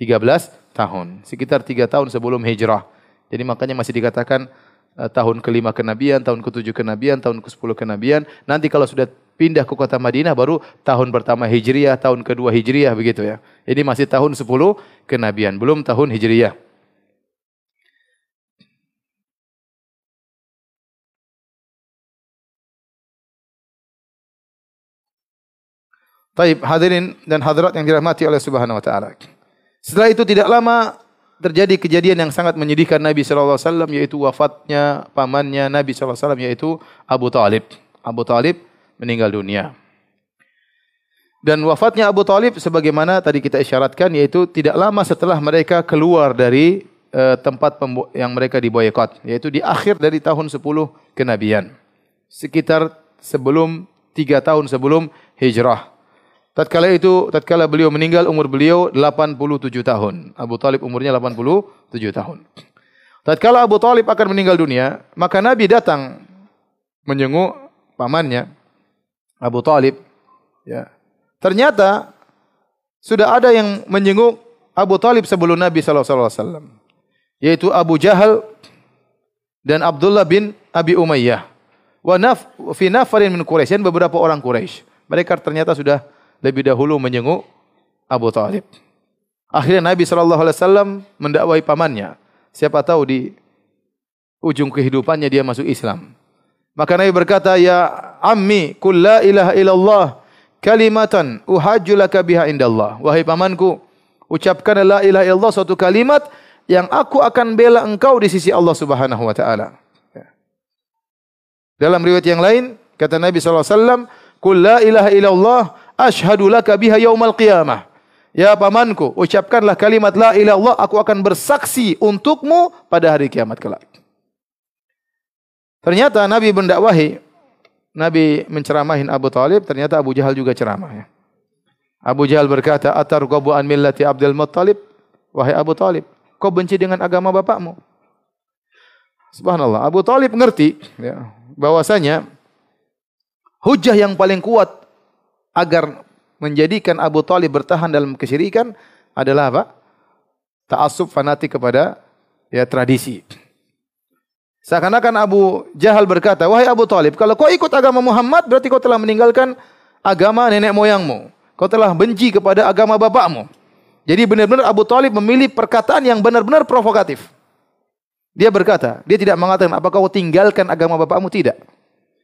13 tahun. Sekitar 3 tahun sebelum hijrah. Jadi makanya masih dikatakan uh, tahun kelima kenabian, tahun ketujuh kenabian, tahun ke sepuluh kenabian. Nanti kalau sudah pindah ke kota Madinah baru tahun pertama Hijriah, tahun kedua Hijriah begitu ya. Ini masih tahun 10 kenabian, belum tahun Hijriah. Taib hadirin dan hadirat yang dirahmati oleh Subhanahu wa taala. Setelah itu tidak lama terjadi kejadian yang sangat menyedihkan Nabi sallallahu alaihi wasallam yaitu wafatnya pamannya Nabi sallallahu alaihi wasallam yaitu Abu Talib. Abu Talib meninggal dunia. Dan wafatnya Abu Talib sebagaimana tadi kita isyaratkan yaitu tidak lama setelah mereka keluar dari uh, tempat yang mereka diboykot yaitu di akhir dari tahun 10 kenabian. Sekitar sebelum tiga tahun sebelum hijrah. Tatkala itu, tatkala beliau meninggal umur beliau 87 tahun. Abu Talib umurnya 87 tahun. Tatkala Abu Talib akan meninggal dunia, maka Nabi datang menjenguk pamannya Abu Talib. Ya. Ternyata sudah ada yang menjenguk Abu Talib sebelum Nabi SAW. Yaitu Abu Jahal dan Abdullah bin Abi Umayyah. Wa naf, fi nafarin min Quraisy beberapa orang Quraisy. Mereka ternyata sudah lebih dahulu menjenguk Abu Talib. Akhirnya Nabi SAW mendakwai pamannya. Siapa tahu di ujung kehidupannya dia masuk Islam. Maka Nabi berkata, "Ya ammi, kul la ilaha illallah kalimatan uhajju laka biha indallah." Wahai pamanku, ucapkan la ilaha illallah suatu kalimat yang aku akan bela engkau di sisi Allah Subhanahu wa taala. Ya. Dalam riwayat yang lain, kata Nabi sallallahu alaihi wasallam, "Qul la ilaha illallah asyhadu laka biha yaumal qiyamah." Ya pamanku, ucapkanlah kalimat la ilaha illallah, aku akan bersaksi untukmu pada hari kiamat kelak. Ternyata Nabi mendakwahi, Nabi menceramahin Abu Talib, ternyata Abu Jahal juga ceramah. Ya. Abu Jahal berkata, Atar gobu an millati Abdul Muttalib. Wahai Abu Talib, kau benci dengan agama bapakmu. Subhanallah, Abu Talib ngerti. Ya. bahwasanya hujah yang paling kuat agar menjadikan Abu Talib bertahan dalam kesyirikan adalah apa? Ta'assub fanatik kepada ya tradisi. Seakan-akan Abu Jahal berkata, "Wahai Abu Talib, kalau kau ikut agama Muhammad berarti kau telah meninggalkan agama nenek moyangmu. Kau telah benci kepada agama bapakmu." Jadi benar-benar Abu Talib memilih perkataan yang benar-benar provokatif. Dia berkata, dia tidak mengatakan apakah kau tinggalkan agama bapakmu tidak.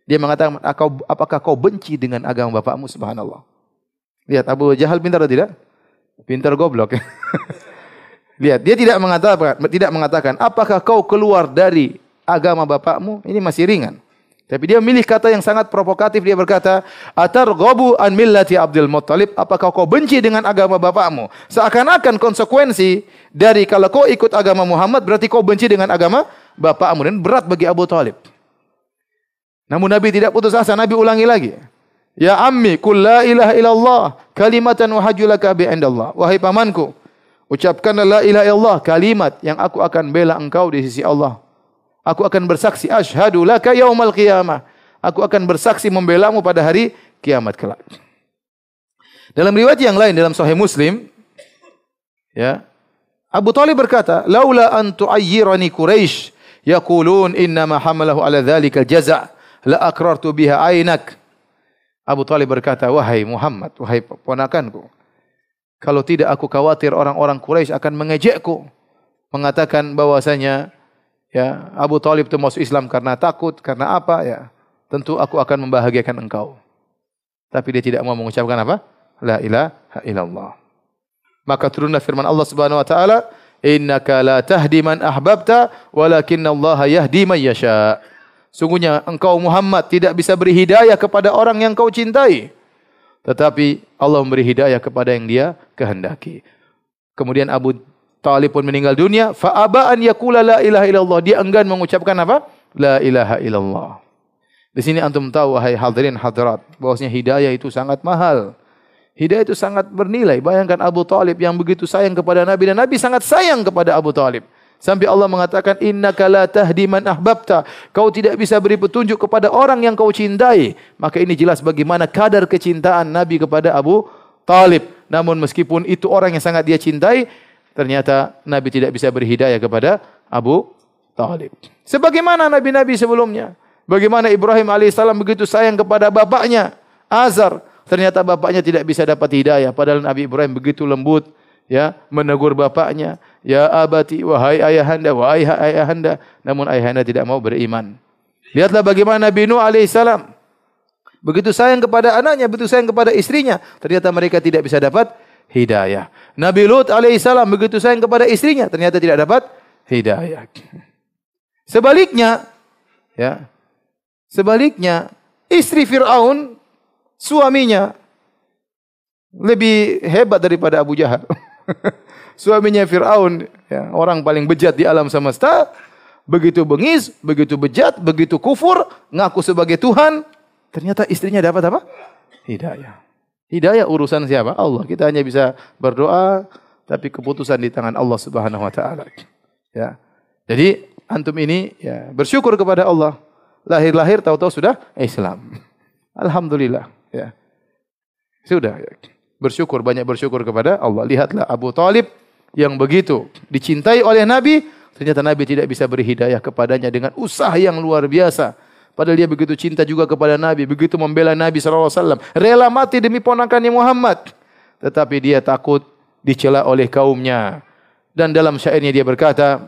Dia mengatakan apakah kau benci dengan agama bapakmu subhanallah. Lihat Abu Jahal pintar atau tidak? Pintar goblok. *laughs* Lihat, dia tidak mengatakan tidak mengatakan apakah kau keluar dari agama bapakmu? Ini masih ringan. Tapi dia memilih kata yang sangat provokatif. Dia berkata, Atar gobu an millati Abdul Muttalib. Apakah kau benci dengan agama bapakmu? Seakan-akan konsekuensi dari kalau kau ikut agama Muhammad, berarti kau benci dengan agama bapakmu. Dan berat bagi Abu Talib. Namun Nabi tidak putus asa. Nabi ulangi lagi. Ya ammi, kul la ilaha illallah, kalimatan wahajulaka bi'indallah. Wahai pamanku, ucapkanlah la ilaha illallah, kalimat yang aku akan bela engkau di sisi Allah. Aku akan bersaksi, ashadu laka yaumal qiyamah. Aku akan bersaksi membelamu pada hari kiamat kelak. Dalam riwayat yang lain dalam Sahih Muslim, ya, Abu Talib berkata, "Laula an tu'ayyirani Quraisy yaqulun inna ma hamalahu ala dzalika jaza' la akrartu biha ainak." Abu Talib berkata, "Wahai Muhammad, wahai ponakanku, kalau tidak aku khawatir orang-orang Quraisy akan mengejekku, mengatakan bahwasanya ya Abu Talib itu masuk Islam karena takut, karena apa ya? Tentu aku akan membahagiakan engkau." Tapi dia tidak mau mengucapkan apa? La ilaha illallah. Maka turunlah firman Allah Subhanahu wa taala, "Innaka la tahdi man ahbabta, walakinna Allah yahdi man yasha." Sungguhnya engkau Muhammad tidak bisa beri hidayah kepada orang yang kau cintai. Tetapi Allah memberi hidayah kepada yang dia kehendaki. Kemudian Abu Talib pun meninggal dunia. Fa'aba an yakula la ilaha illallah. Dia enggan mengucapkan apa? La ilaha illallah. Di sini antum tahu wahai hadirin hadirat bahwasanya hidayah itu sangat mahal. Hidayah itu sangat bernilai. Bayangkan Abu Talib yang begitu sayang kepada Nabi dan Nabi sangat sayang kepada Abu Talib. Sampai Allah mengatakan innaka la tahdi man ahbabta. Kau tidak bisa beri petunjuk kepada orang yang kau cintai. Maka ini jelas bagaimana kadar kecintaan Nabi kepada Abu Talib. Namun meskipun itu orang yang sangat dia cintai, ternyata Nabi tidak bisa beri hidayah kepada Abu Talib. Sebagaimana nabi-nabi sebelumnya. Bagaimana Ibrahim alaihissalam begitu sayang kepada bapaknya Azar. Ternyata bapaknya tidak bisa dapat hidayah. Padahal Nabi Ibrahim begitu lembut ya menegur bapaknya, ya abati wahai ayahanda wahai ayahanda, namun ayahanda tidak mau beriman. Lihatlah bagaimana Nabi Nuh alaihissalam begitu sayang kepada anaknya, begitu sayang kepada istrinya, ternyata mereka tidak bisa dapat hidayah. Nabi Lut alaihissalam begitu sayang kepada istrinya, ternyata tidak dapat hidayah. Sebaliknya, ya, sebaliknya istri Fir'aun suaminya lebih hebat daripada Abu Jahal. *laughs* Suaminya Fir'aun, ya, orang paling bejat di alam semesta, begitu bengis, begitu bejat, begitu kufur, ngaku sebagai Tuhan, ternyata istrinya dapat apa? Hidayah. Hidayah urusan siapa? Allah. Kita hanya bisa berdoa, tapi keputusan di tangan Allah Subhanahu wa taala. Ya. Jadi antum ini ya bersyukur kepada Allah. Lahir-lahir tahu-tahu sudah Islam. *laughs* Alhamdulillah, ya. Sudah. Bersyukur, banyak bersyukur kepada Allah. Lihatlah Abu Talib yang begitu dicintai oleh Nabi, ternyata Nabi tidak bisa beri hidayah kepadanya dengan usaha yang luar biasa. Padahal dia begitu cinta juga kepada Nabi, begitu membela Nabi SAW. Rela mati demi ponakannya Muhammad. Tetapi dia takut dicela oleh kaumnya. Dan dalam syairnya dia berkata,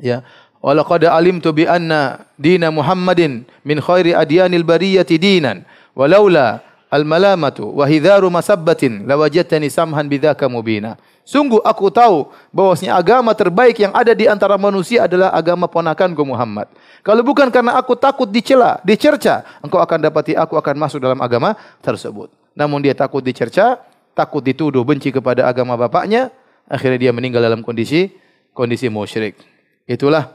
ya, Walaqad alimtu bi anna dina Muhammadin min khairi adyanil bariyati dinan walaula al-malamatu wa hidharu masabbatin lawajadtani samhan bidzaka mubina. Sungguh aku tahu bahwasanya agama terbaik yang ada di antara manusia adalah agama ponakanku Muhammad. Kalau bukan karena aku takut dicela, dicerca, engkau akan dapati aku akan masuk dalam agama tersebut. Namun dia takut dicerca, takut dituduh benci kepada agama bapaknya, akhirnya dia meninggal dalam kondisi kondisi musyrik. Itulah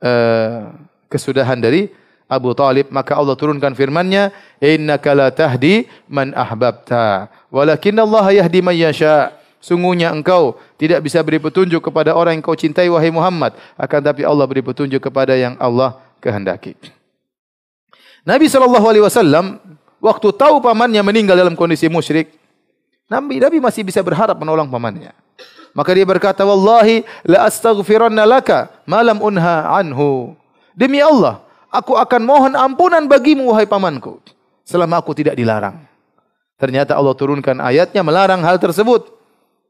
uh, kesudahan dari Abu Talib maka Allah turunkan firman-Nya innaka la tahdi man ahbabta walakin Allah yahdi man yasha sungguhnya engkau tidak bisa beri petunjuk kepada orang yang kau cintai wahai Muhammad akan tapi Allah beri petunjuk kepada yang Allah kehendaki Nabi sallallahu alaihi wasallam waktu tahu pamannya meninggal dalam kondisi musyrik, Nabi Nabi masih bisa berharap menolong pamannya. Maka dia berkata, "Wallahi la astaghfiranna laka malam unha anhu." Demi Allah, aku akan mohon ampunan bagimu wahai pamanku selama aku tidak dilarang. Ternyata Allah turunkan ayatnya melarang hal tersebut.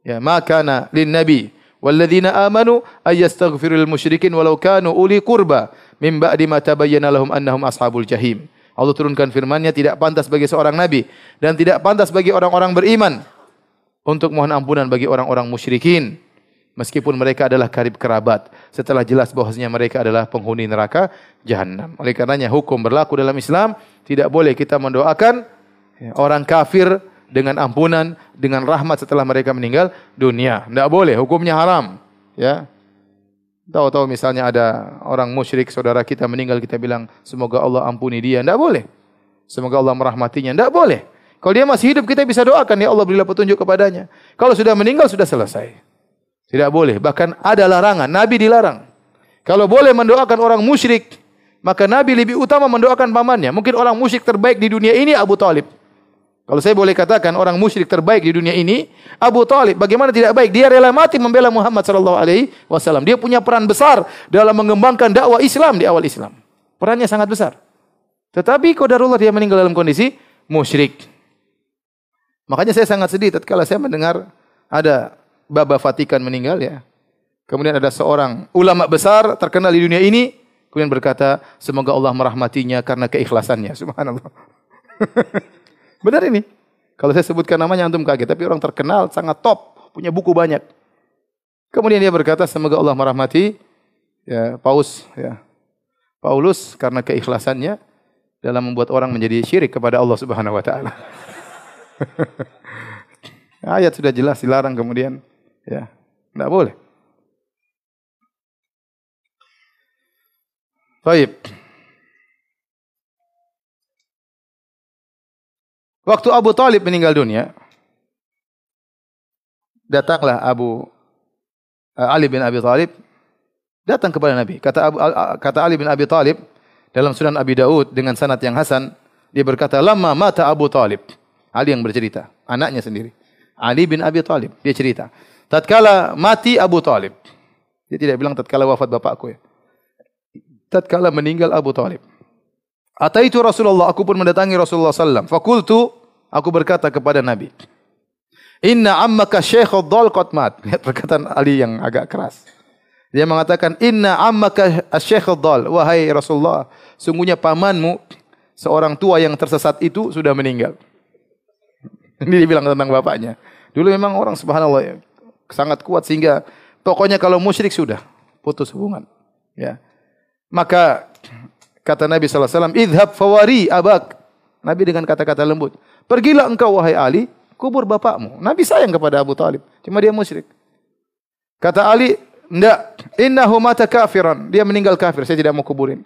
Ya, makana lin nabi walladzina amanu ayastaghfirul musyrikin walau kanu uli qurba min ba'di ma tabayyana lahum annahum ashabul jahim. Allah turunkan firman-Nya tidak pantas bagi seorang nabi dan tidak pantas bagi orang-orang beriman untuk mohon ampunan bagi orang-orang musyrikin meskipun mereka adalah karib kerabat setelah jelas bahwasanya mereka adalah penghuni neraka jahanam. Oleh karenanya hukum berlaku dalam Islam tidak boleh kita mendoakan orang kafir dengan ampunan, dengan rahmat setelah mereka meninggal dunia. Tidak boleh, hukumnya haram. Ya. Tahu-tahu misalnya ada orang musyrik saudara kita meninggal kita bilang semoga Allah ampuni dia. Tidak boleh. Semoga Allah merahmatinya. Tidak boleh. Kalau dia masih hidup kita bisa doakan ya Allah berilah petunjuk kepadanya. Kalau sudah meninggal sudah selesai. Tidak boleh. Bahkan ada larangan. Nabi dilarang. Kalau boleh mendoakan orang musyrik, maka Nabi lebih utama mendoakan pamannya. Mungkin orang musyrik terbaik di dunia ini Abu Talib. Kalau saya boleh katakan orang musyrik terbaik di dunia ini, Abu Talib. Bagaimana tidak baik? Dia rela mati membela Muhammad sallallahu alaihi wasallam. Dia punya peran besar dalam mengembangkan dakwah Islam di awal Islam. Perannya sangat besar. Tetapi qadarullah dia meninggal dalam kondisi musyrik. Makanya saya sangat sedih tatkala saya mendengar ada Baba Vatikan meninggal ya. Kemudian ada seorang ulama besar terkenal di dunia ini kemudian berkata, semoga Allah merahmatinya karena keikhlasannya. Subhanallah. *laughs* Benar ini. Kalau saya sebutkan namanya antum kaget, tapi orang terkenal sangat top, punya buku banyak. Kemudian dia berkata, semoga Allah merahmati ya, Paus ya. Paulus karena keikhlasannya dalam membuat orang menjadi syirik kepada Allah Subhanahu wa taala. *laughs* Ayat sudah jelas dilarang kemudian ya. Tidak boleh. Baik. Waktu Abu Talib meninggal dunia, datanglah Abu uh, Ali bin Abi Talib datang kepada Nabi. Kata Abu, kata Ali bin Abi Talib dalam Sunan Abi Daud dengan sanad yang hasan, dia berkata, "Lama mata Abu Talib." Ali yang bercerita, anaknya sendiri. Ali bin Abi Talib, dia cerita. Tatkala mati Abu Talib. Dia tidak bilang tatkala wafat bapakku ya. Tatkala meninggal Abu Talib. Ataitu Rasulullah, aku pun mendatangi Rasulullah sallam. Fakultu, aku berkata kepada Nabi. Inna ammaka syekhul dhal qad mat. *laughs* Lihat perkataan Ali yang agak keras. Dia mengatakan, Inna ammaka syekhul dhal. Wahai Rasulullah, sungguhnya pamanmu, seorang tua yang tersesat itu sudah meninggal. *laughs* Ini dibilang tentang bapaknya. Dulu memang orang subhanallah ya, sangat kuat sehingga pokoknya kalau musyrik sudah putus hubungan. Ya. Maka Kata Nabi SAW, Idhab fawari abak. Nabi dengan kata-kata lembut. Pergilah engkau wahai Ali, kubur bapakmu. Nabi sayang kepada Abu Talib. Cuma dia musyrik. Kata Ali, enggak. Innahu mata kafiran. Dia meninggal kafir. Saya tidak mau kuburin.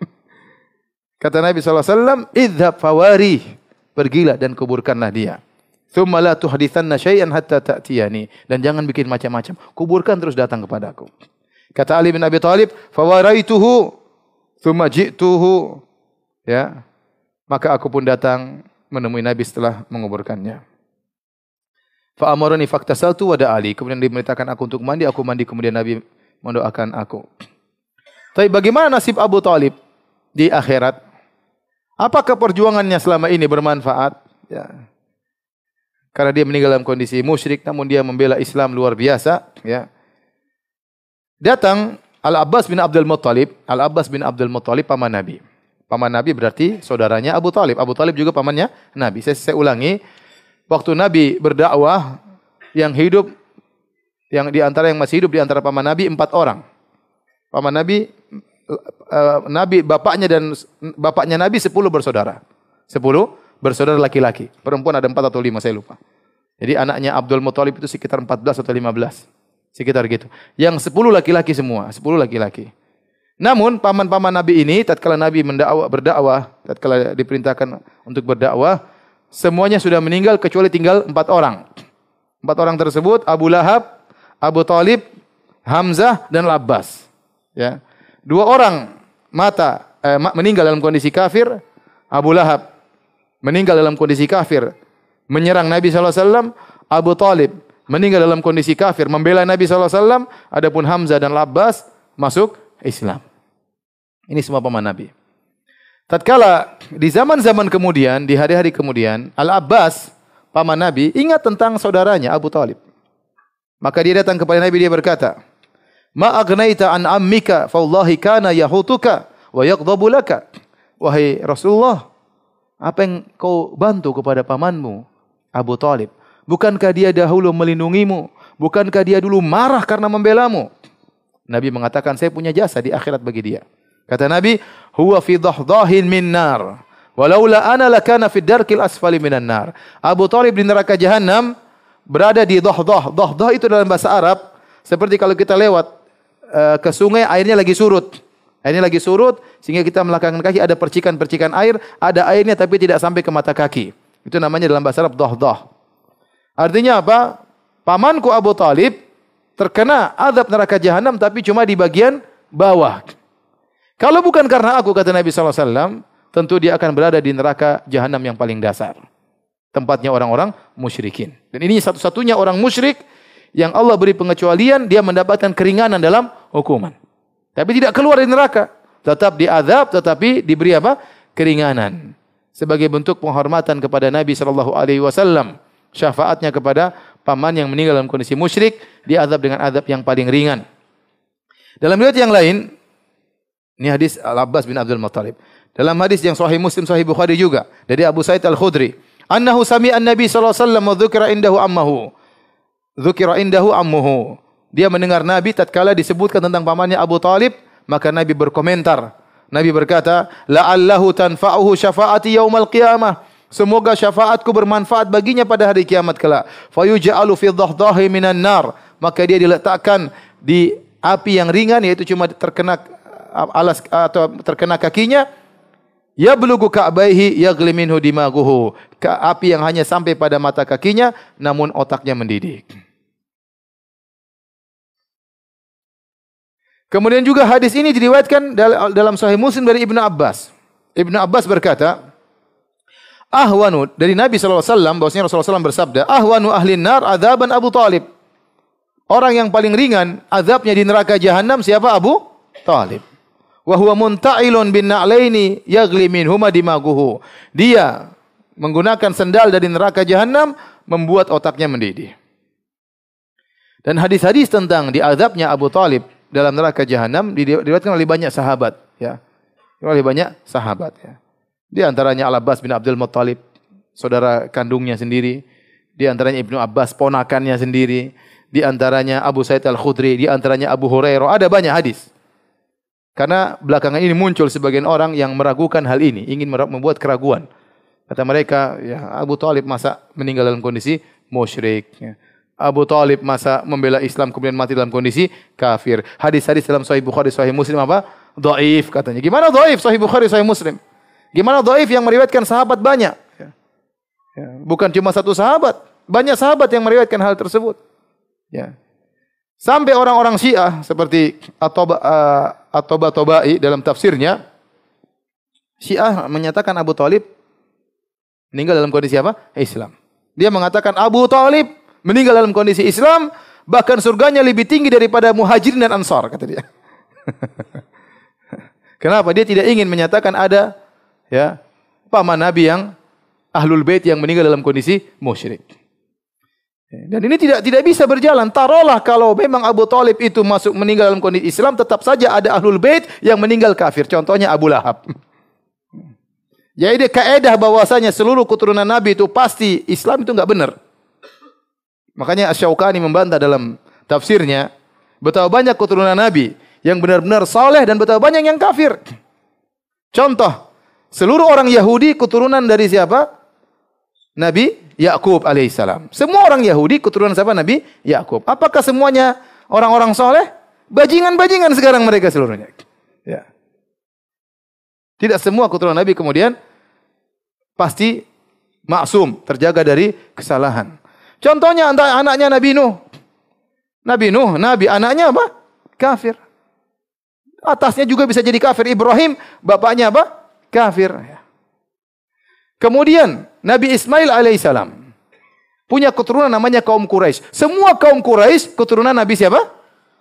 *laughs* Kata Nabi SAW, Idhab fawari. Pergilah dan kuburkanlah dia. Thumma la tuhdithanna syai'an hatta ta'tiyani. Dan jangan bikin macam-macam. Kuburkan terus datang kepadaku. Kata Ali bin Abi Talib, fawaraituhu Thumma ji'tuhu ya. Maka aku pun datang menemui Nabi setelah menguburkannya. Fa amarani faktasaltu wa Ali. Kemudian dimerintahkan aku untuk mandi, aku mandi kemudian Nabi mendoakan aku. Tapi bagaimana nasib Abu Talib di akhirat? Apakah perjuangannya selama ini bermanfaat? Ya. Karena dia meninggal dalam kondisi musyrik namun dia membela Islam luar biasa, ya. Datang Al-Abbas bin Abdul Muttalib, Al-Abbas bin Abdul Muttalib paman Nabi. Paman Nabi berarti saudaranya Abu Talib. Abu Talib juga pamannya Nabi. Saya, saya ulangi, waktu Nabi berdakwah, yang hidup, yang di antara yang masih hidup di antara paman Nabi empat orang. Paman Nabi, uh, Nabi bapaknya dan bapaknya Nabi sepuluh bersaudara. Sepuluh bersaudara laki-laki. Perempuan ada empat atau lima, saya lupa. Jadi anaknya Abdul Muttalib itu sekitar empat belas atau lima belas. Sekitar gitu. Yang sepuluh laki-laki semua, sepuluh laki-laki. Namun paman-paman Nabi ini tatkala Nabi mendakwah berdakwah, tatkala diperintahkan untuk berdakwah, semuanya sudah meninggal kecuali tinggal empat orang. Empat orang tersebut Abu Lahab, Abu Talib, Hamzah dan Labbas. Ya. Dua orang mata eh, meninggal dalam kondisi kafir. Abu Lahab meninggal dalam kondisi kafir, menyerang Nabi SAW, Abu Talib meninggal dalam kondisi kafir, membela Nabi SAW, adapun Hamzah dan Labbas masuk Islam. Ini semua paman Nabi. Tatkala di zaman-zaman kemudian, di hari-hari kemudian, Al-Abbas, paman Nabi, ingat tentang saudaranya Abu Talib. Maka dia datang kepada Nabi, dia berkata, Ma agnaita an ammika, fawallahi kana yahutuka, wa yaqdabu. Wahai Rasulullah, apa yang kau bantu kepada pamanmu, Abu Talib? Bukankah dia dahulu melindungimu? Bukankah dia dulu marah karena membelamu? Nabi mengatakan, saya punya jasa di akhirat bagi dia. Kata Nabi, huwa fi dahdahin min nar. Walaula ana lakana fi darkil asfali minan nar. Abu Talib di neraka jahanam berada di dahdah. Dahdah itu dalam bahasa Arab seperti kalau kita lewat uh, ke sungai airnya lagi surut. Airnya lagi surut sehingga kita melangkahkan kaki ada percikan-percikan air, ada airnya tapi tidak sampai ke mata kaki. Itu namanya dalam bahasa Arab dahdah. Artinya apa? Pamanku Abu Talib terkena azab neraka jahanam tapi cuma di bagian bawah. Kalau bukan karena aku kata Nabi SAW, tentu dia akan berada di neraka jahanam yang paling dasar. Tempatnya orang-orang musyrikin. Dan ini satu-satunya orang musyrik yang Allah beri pengecualian, dia mendapatkan keringanan dalam hukuman. Tapi tidak keluar dari neraka. Tetap diazab, tetapi diberi apa? Keringanan. Sebagai bentuk penghormatan kepada Nabi SAW syafaatnya kepada paman yang meninggal dalam kondisi musyrik, dia azab dengan azab yang paling ringan. Dalam riwayat yang lain, ini hadis Al-Abbas bin Abdul Muttalib. Dalam hadis yang sahih Muslim, sahih Bukhari juga dari Abu Sa'id Al-Khudri, annahu sami'a an-nabi sallallahu alaihi wasallam wa dzukira indahu ammahu. Dzukira indahu ammuhu. Dia mendengar Nabi tatkala disebutkan tentang pamannya Abu Talib, maka Nabi berkomentar. Nabi berkata, "La'allahu tanfa'uhu syafaati yaumal qiyamah." Semoga syafaatku bermanfaat baginya pada hari kiamat kelak. Fayuja'alu fi dhahdahi minan nar. Maka dia diletakkan di api yang ringan yaitu cuma terkena uh, alas atau terkena kakinya. Ya belugu ka'baihi yaghli minhu dimaguhu. Api yang hanya sampai pada mata kakinya namun otaknya mendidih. Kemudian juga hadis ini diriwayatkan dalam sahih Muslim dari Ibnu Abbas. Ibnu Abbas berkata, ahwanu dari Nabi SAW bahwasanya Rasulullah SAW bersabda ahwanu ahli nar adaban Abu Talib. Orang yang paling ringan azabnya di neraka jahanam siapa? Abu Talib. Wa huwa munta'ilun bin na'laini yaghli minhuma dimaguhu. Dia menggunakan sendal dari neraka jahanam membuat otaknya mendidih. Dan hadis-hadis tentang diazabnya Abu Talib dalam neraka jahanam diriwayatkan oleh banyak sahabat ya oleh banyak sahabat ya di antaranya Al-Abbas bin Abdul Muttalib, saudara kandungnya sendiri. Di antaranya Ibnu Abbas, ponakannya sendiri. Di antaranya Abu Said Al-Khudri, di antaranya Abu Hurairah. Ada banyak hadis. Karena belakangan ini muncul sebagian orang yang meragukan hal ini, ingin membuat keraguan. Kata mereka, ya Abu Talib masa meninggal dalam kondisi musyrik. Ya. Abu Talib masa membela Islam kemudian mati dalam kondisi kafir. Hadis-hadis dalam Sahih Bukhari, Sahih Muslim apa? Doif katanya. Gimana doif? Sahih Bukhari, Sahih Muslim. Gimana doif yang meriwayatkan sahabat banyak? Ya. Ya. Bukan cuma satu sahabat, banyak sahabat yang meriwayatkan hal tersebut. Ya. Sampai orang-orang Syiah seperti Atoba, uh, Atoba Tobai dalam tafsirnya, Syiah menyatakan Abu Talib meninggal dalam kondisi apa? Islam. Dia mengatakan Abu Talib meninggal dalam kondisi Islam, bahkan surganya lebih tinggi daripada muhajirin dan ansar, kata dia. *laughs* Kenapa? Dia tidak ingin menyatakan ada ya paman Nabi yang ahlul bait yang meninggal dalam kondisi musyrik. Dan ini tidak tidak bisa berjalan. Taruhlah kalau memang Abu Talib itu masuk meninggal dalam kondisi Islam, tetap saja ada ahlul bait yang meninggal kafir. Contohnya Abu Lahab. Jadi kaidah bahwasanya seluruh keturunan Nabi itu pasti Islam itu enggak benar. Makanya Asy-Syaukani membantah dalam tafsirnya betapa banyak keturunan Nabi yang benar-benar saleh dan betapa banyak yang kafir. Contoh, Seluruh orang Yahudi keturunan dari siapa? Nabi Yakub alaihissalam. Semua orang Yahudi keturunan siapa? Nabi Yakub. Apakah semuanya orang-orang soleh? Bajingan-bajingan sekarang mereka seluruhnya. Ya. Tidak semua keturunan Nabi kemudian pasti maksum, terjaga dari kesalahan. Contohnya anaknya Nabi Nuh. Nabi Nuh, Nabi anaknya apa? Kafir. Atasnya juga bisa jadi kafir. Ibrahim, bapaknya apa? kafir. Kemudian Nabi Ismail alaihissalam punya keturunan namanya kaum Quraisy. Semua kaum Quraisy keturunan Nabi siapa?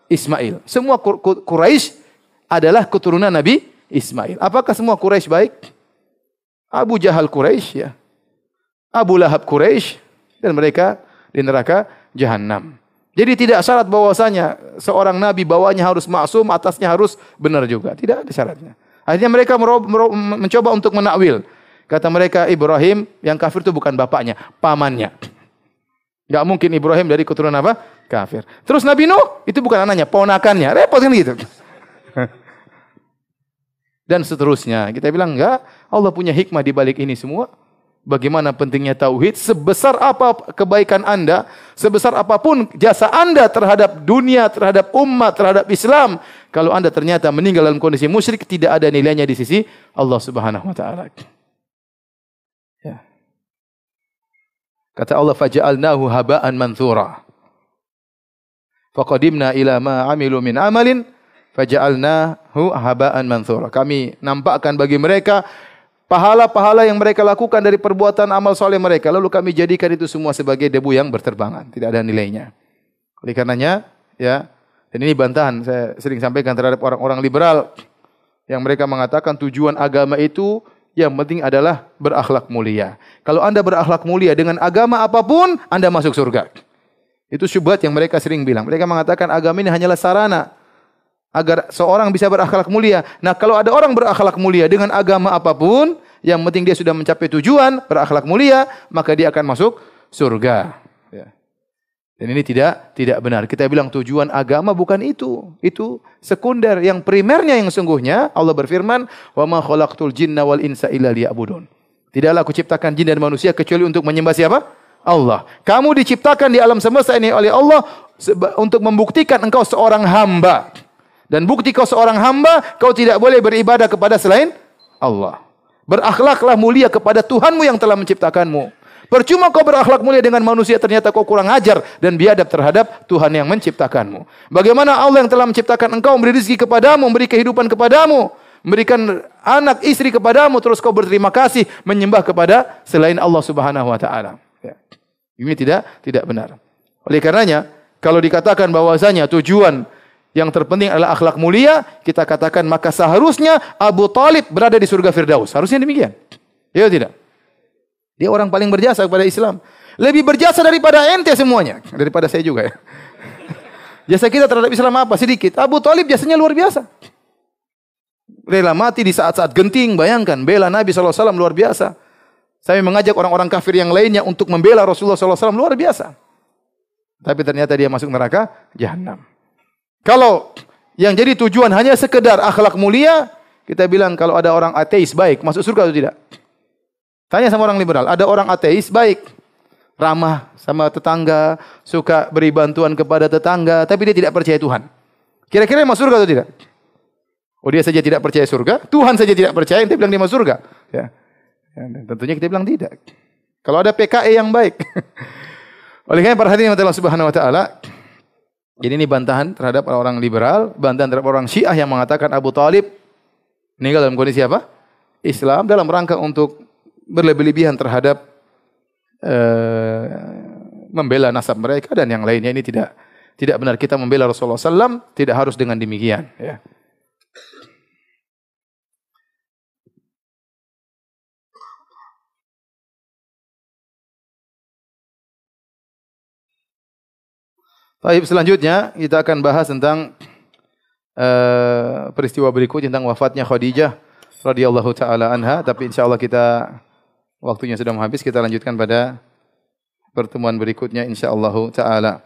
Ismail. Semua Quraisy adalah keturunan Nabi Ismail. Apakah semua Quraisy baik? Abu Jahal Quraisy ya. Abu Lahab Quraisy dan mereka di neraka jahanam. Jadi tidak syarat bahwasanya seorang nabi bawahnya harus maksum, atasnya harus benar juga. Tidak ada syaratnya. Akhirnya mereka mencoba untuk menakwil. Kata mereka Ibrahim yang kafir itu bukan bapaknya, pamannya. Gak mungkin Ibrahim dari keturunan apa? Kafir. Terus Nabi Nuh itu bukan anaknya, ponakannya. Repot kan gitu. *laughs* Dan seterusnya. Kita bilang enggak, Allah punya hikmah di balik ini semua. Bagaimana pentingnya tauhid, sebesar apa kebaikan Anda, sebesar apa pun jasa Anda terhadap dunia, terhadap umat, terhadap Islam, kalau Anda ternyata meninggal dalam kondisi musyrik tidak ada nilainya di sisi Allah Subhanahu wa taala. Kata Allah faja'alnahu haba'an manthura. Faqadimna ila ma amilu min amalin haba'an manthura. Kami nampakkan bagi mereka pahala-pahala yang mereka lakukan dari perbuatan amal soleh mereka. Lalu kami jadikan itu semua sebagai debu yang berterbangan. Tidak ada nilainya. Oleh karenanya, ya, dan ini bantahan saya sering sampaikan terhadap orang-orang liberal yang mereka mengatakan tujuan agama itu yang penting adalah berakhlak mulia. Kalau Anda berakhlak mulia dengan agama apa pun, Anda masuk surga. Itu syubhat yang mereka sering bilang. Mereka mengatakan agama ini hanyalah sarana agar seorang bisa berakhlak mulia. Nah, kalau ada orang berakhlak mulia dengan agama apa pun, yang penting dia sudah mencapai tujuan berakhlak mulia, maka dia akan masuk surga. Dan ini tidak tidak benar. Kita bilang tujuan agama bukan itu. Itu sekunder. Yang primernya yang sungguhnya Allah berfirman, "Wa ma khalaqtul jinna wal insa illa liya'budun." Tidaklah aku ciptakan jin dan manusia kecuali untuk menyembah siapa? Allah. Kamu diciptakan di alam semesta ini oleh Allah untuk membuktikan engkau seorang hamba. Dan bukti kau seorang hamba, kau tidak boleh beribadah kepada selain Allah. Berakhlaklah mulia kepada Tuhanmu yang telah menciptakanmu. Percuma kau berakhlak mulia dengan manusia ternyata kau kurang ajar dan biadab terhadap Tuhan yang menciptakanmu. Bagaimana Allah yang telah menciptakan engkau memberi rezeki kepadamu, memberi kehidupan kepadamu, memberikan anak istri kepadamu terus kau berterima kasih menyembah kepada selain Allah Subhanahu wa taala. Ya. Ini tidak tidak benar. Oleh karenanya kalau dikatakan bahwasanya tujuan yang terpenting adalah akhlak mulia, kita katakan maka seharusnya Abu Talib berada di surga Firdaus. Harusnya demikian. Ya tidak? Dia orang paling berjasa kepada Islam. Lebih berjasa daripada ente semuanya. Daripada saya juga ya. *laughs* Jasa kita terhadap Islam apa? Sedikit. Abu Talib jasanya luar biasa. Rela mati di saat-saat genting. Bayangkan, bela Nabi SAW luar biasa. Saya mengajak orang-orang kafir yang lainnya untuk membela Rasulullah SAW luar biasa. Tapi ternyata dia masuk neraka jahanam. Kalau yang jadi tujuan hanya sekedar akhlak mulia, kita bilang kalau ada orang ateis baik, masuk surga atau tidak? Tanya sama orang liberal, ada orang ateis baik, ramah sama tetangga, suka beri bantuan kepada tetangga, tapi dia tidak percaya Tuhan. Kira-kira masuk surga atau tidak? Oh dia saja tidak percaya surga, Tuhan saja tidak percaya, dia bilang dia masuk surga. Ya. ya tentunya kita bilang tidak. Kalau ada PKE yang baik. *laughs* Oleh karena para hadirin Allah Subhanahu wa taala, jadi ini bantahan terhadap orang liberal, bantahan terhadap orang Syiah yang mengatakan Abu Talib meninggal dalam kondisi apa? Islam dalam rangka untuk berlebih-lebihan terhadap uh, membela nasab mereka dan yang lainnya ini tidak tidak benar kita membela Rasulullah SAW tidak harus dengan demikian ya. Baik, selanjutnya kita akan bahas tentang uh, peristiwa berikut tentang wafatnya Khadijah radhiyallahu taala anha, tapi insyaallah kita Waktunya sudah habis, kita lanjutkan pada pertemuan berikutnya insyaallah taala.